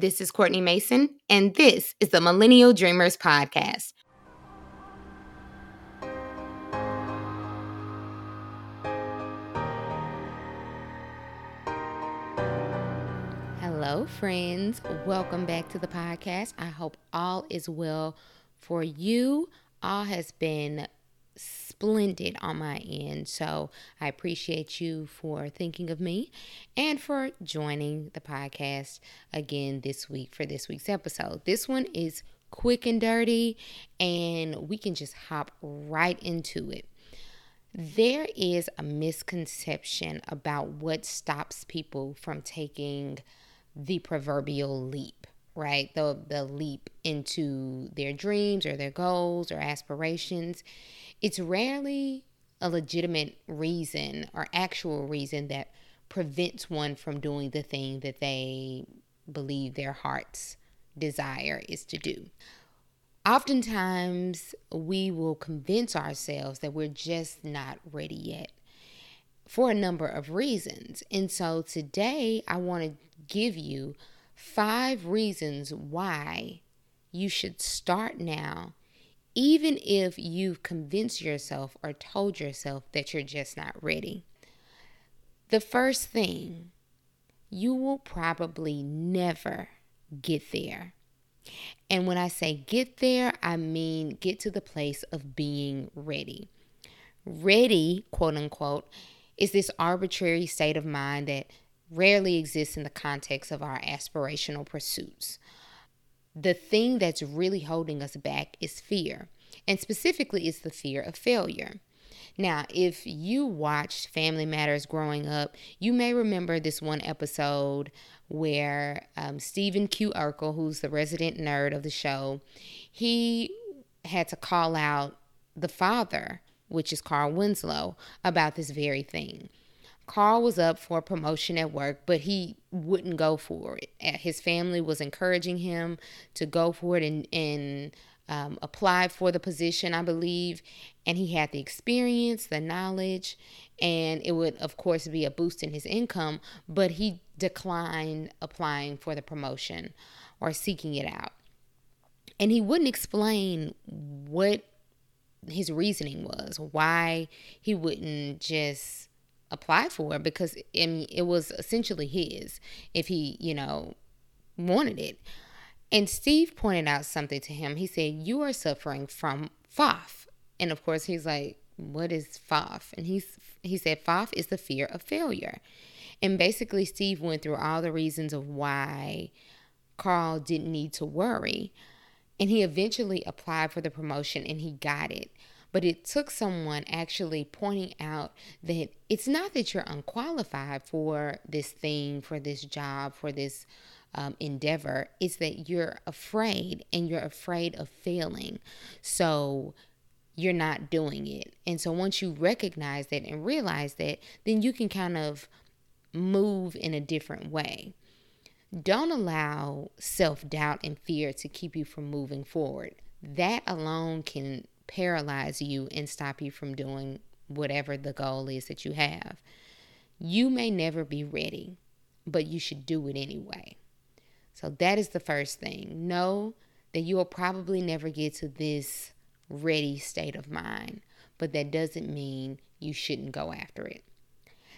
This is Courtney Mason, and this is the Millennial Dreamers Podcast. Hello, friends. Welcome back to the podcast. I hope all is well for you. All has been splendid on my end. So I appreciate you for thinking of me and for joining the podcast again this week for this week's episode. This one is quick and dirty, and we can just hop right into it. There is a misconception about what stops people from taking the proverbial leap right the the leap into their dreams or their goals or aspirations it's rarely a legitimate reason or actual reason that prevents one from doing the thing that they believe their heart's desire is to do. Oftentimes, we will convince ourselves that we're just not ready yet for a number of reasons. And so today, I want to give you five reasons why you should start now even if you've convinced yourself or told yourself that you're just not ready. The first thing, you will probably never get there. And when I say get there, I mean get to the place of being ready. Ready, quote unquote, is this arbitrary state of mind that rarely exists in the context of our aspirational pursuits the thing that's really holding us back is fear. And specifically, it's the fear of failure. Now, if you watched Family Matters growing up, you may remember this one episode where um, Steven Q. Urkel, who's the resident nerd of the show, he had to call out the father, which is Carl Winslow, about this very thing. Carl was up for a promotion at work, but he wouldn't go for it. His family was encouraging him to go for it and, and um, apply for the position, I believe. And he had the experience, the knowledge, and it would, of course, be a boost in his income, but he declined applying for the promotion or seeking it out. And he wouldn't explain what his reasoning was, why he wouldn't just apply for because I mean, it was essentially his if he, you know, wanted it. And Steve pointed out something to him. He said, You are suffering from FOF. And of course, he's like, What is FOF? And he's, he said, FOF is the fear of failure. And basically, Steve went through all the reasons of why Carl didn't need to worry. And he eventually applied for the promotion and he got it. But it took someone actually pointing out that it's not that you're unqualified for this thing, for this job, for this um, endeavor. It's that you're afraid and you're afraid of failing. So you're not doing it. And so once you recognize that and realize that, then you can kind of move in a different way. Don't allow self doubt and fear to keep you from moving forward. That alone can paralyze you and stop you from doing whatever the goal is that you have. You may never be ready, but you should do it anyway. So that is the first thing. Know that you will probably never get to this ready state of mind, but that doesn't mean you shouldn't go after it.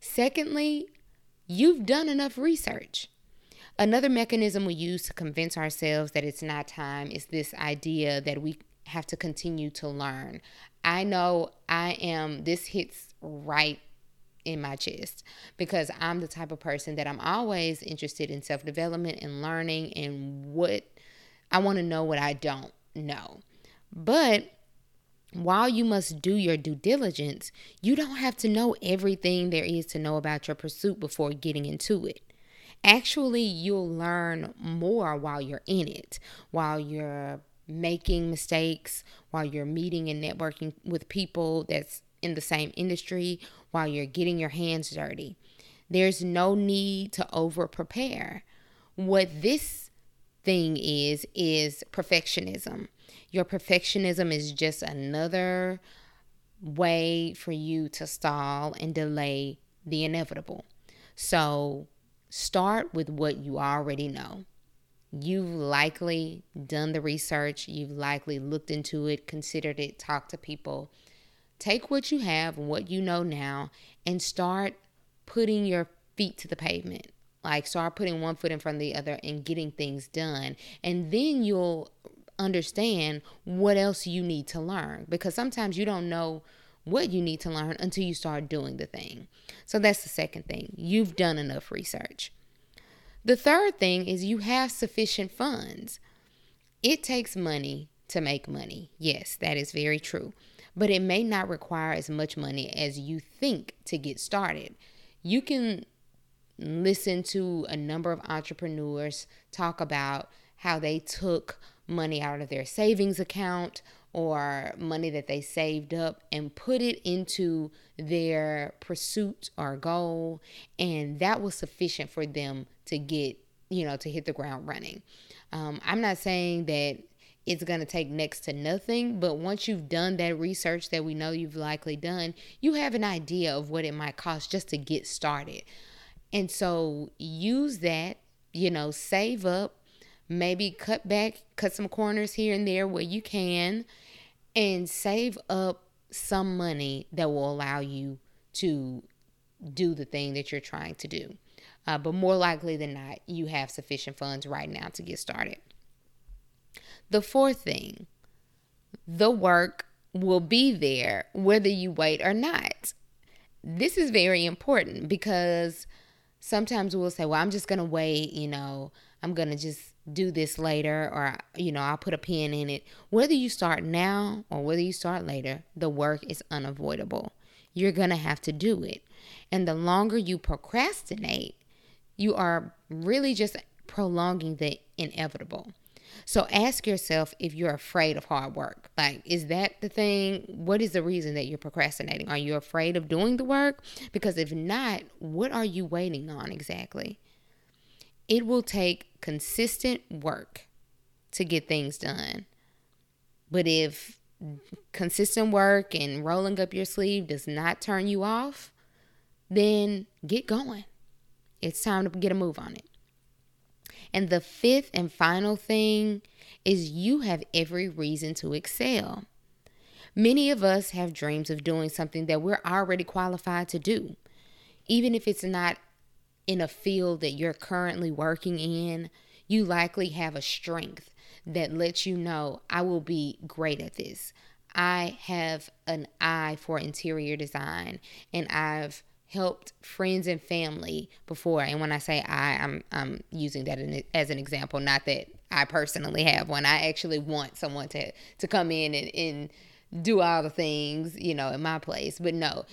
Secondly, you've done enough research. Another mechanism we use to convince ourselves that it's not time is this idea that we have to continue to learn. I know I am, this hits right in my chest because I'm the type of person that I'm always interested in self development and learning and what I want to know what I don't know. But while you must do your due diligence, you don't have to know everything there is to know about your pursuit before getting into it. Actually, you'll learn more while you're in it, while you're making mistakes, while you're meeting and networking with people that's in the same industry, while you're getting your hands dirty. There's no need to over prepare. What this thing is, is perfectionism. Your perfectionism is just another way for you to stall and delay the inevitable. So start with what you already know You've likely done the research, you've likely looked into it, considered it, talked to people. Take what you have, what you know now, and start putting your feet to the pavement. Like, start putting one foot in front of the other and getting things done. And then you'll understand what else you need to learn because sometimes you don't know what you need to learn until you start doing the thing. So that's the second thing. You've done enough research. The third thing is you have sufficient funds. It takes money to make money. Yes, that is very true. But it may not require as much money as you think to get started. You can listen to a number of entrepreneurs talk about how they took money out of their savings account or money that they saved up and put it into their pursuit or goal and that was sufficient for them to get you know to hit the ground running. Um, i'm not saying that it's going to take next to nothing but once you've done that research that we know you've likely done you have an idea of what it might cost just to get started. And so use that you know save up maybe cut back cut some corners here and there where you can and save up some money that will allow you to do the thing that you're trying to do. Uh, but more likely than not, you have sufficient funds right now to get started. The fourth thing, the work will be there whether you wait or not. This is very important because sometimes we'll say, well, I'm just going to wait, you know, I'm going to just do this later or you know I'll put a pin in it. Whether you start now or whether you start later, the work is unavoidable. You're going to have to do it. And the longer you procrastinate, you are really just prolonging the inevitable. So ask yourself if you're afraid of hard work. Like, is that the thing? What is the reason that you're procrastinating? Are you afraid of doing the work? Because if not, what are you waiting on exactly? It will take consistent work to get things done. But if consistent work and rolling up your sleeve does not turn you off, then get going. It's time to get a move on it. And the fifth and final thing is you have every reason to excel. Many of us have dreams of doing something that we're already qualified to do. Even if it's not in a field that you're currently working in, you likely have a strength that lets you know I will be great at this. I have an eye for interior design and I've helped friends and family before. And when I say I I'm I'm using that as an example not that I personally have one. I actually want someone to to come in and, and do all the things you know in my place. But no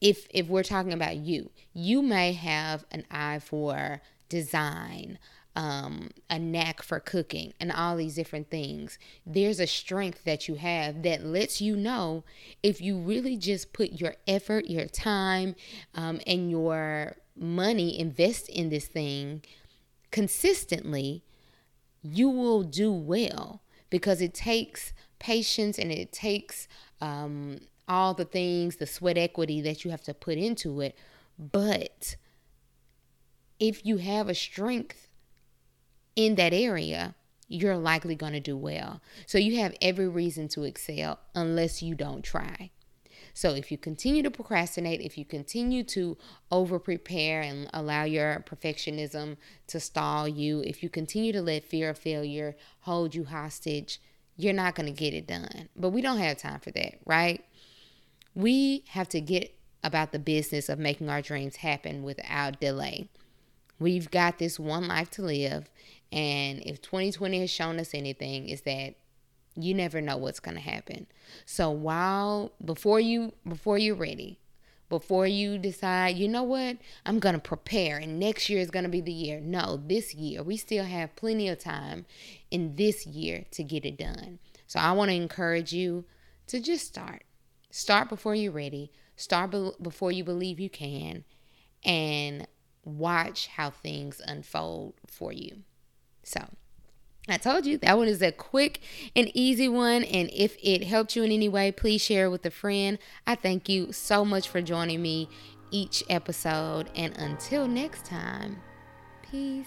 if if we're talking about you, you may have an eye for design, um, a knack for cooking, and all these different things. There's a strength that you have that lets you know if you really just put your effort, your time, um, and your money invest in this thing consistently, you will do well because it takes patience and it takes um, all the things, the sweat equity that you have to put into it. But if you have a strength in that area, you're likely going to do well. So you have every reason to excel unless you don't try. So if you continue to procrastinate, if you continue to over prepare and allow your perfectionism to stall you, if you continue to let fear of failure hold you hostage, you're not going to get it done. But we don't have time for that, right? We have to get about the business of making our dreams happen without delay. We've got this one life to live, and if 2020 has shown us anything, is that you never know what's going to happen. So while before you before you're ready, before you decide, you know what, I'm going to prepare and next year is going to be the year. No, this year. We still have plenty of time in this year to get it done. So I want to encourage you to just start. Start before you're ready. Start be- before you believe you can. And watch how things unfold for you. So, I told you that one is a quick and easy one. And if it helped you in any way, please share with a friend. I thank you so much for joining me each episode. And until next time, peace.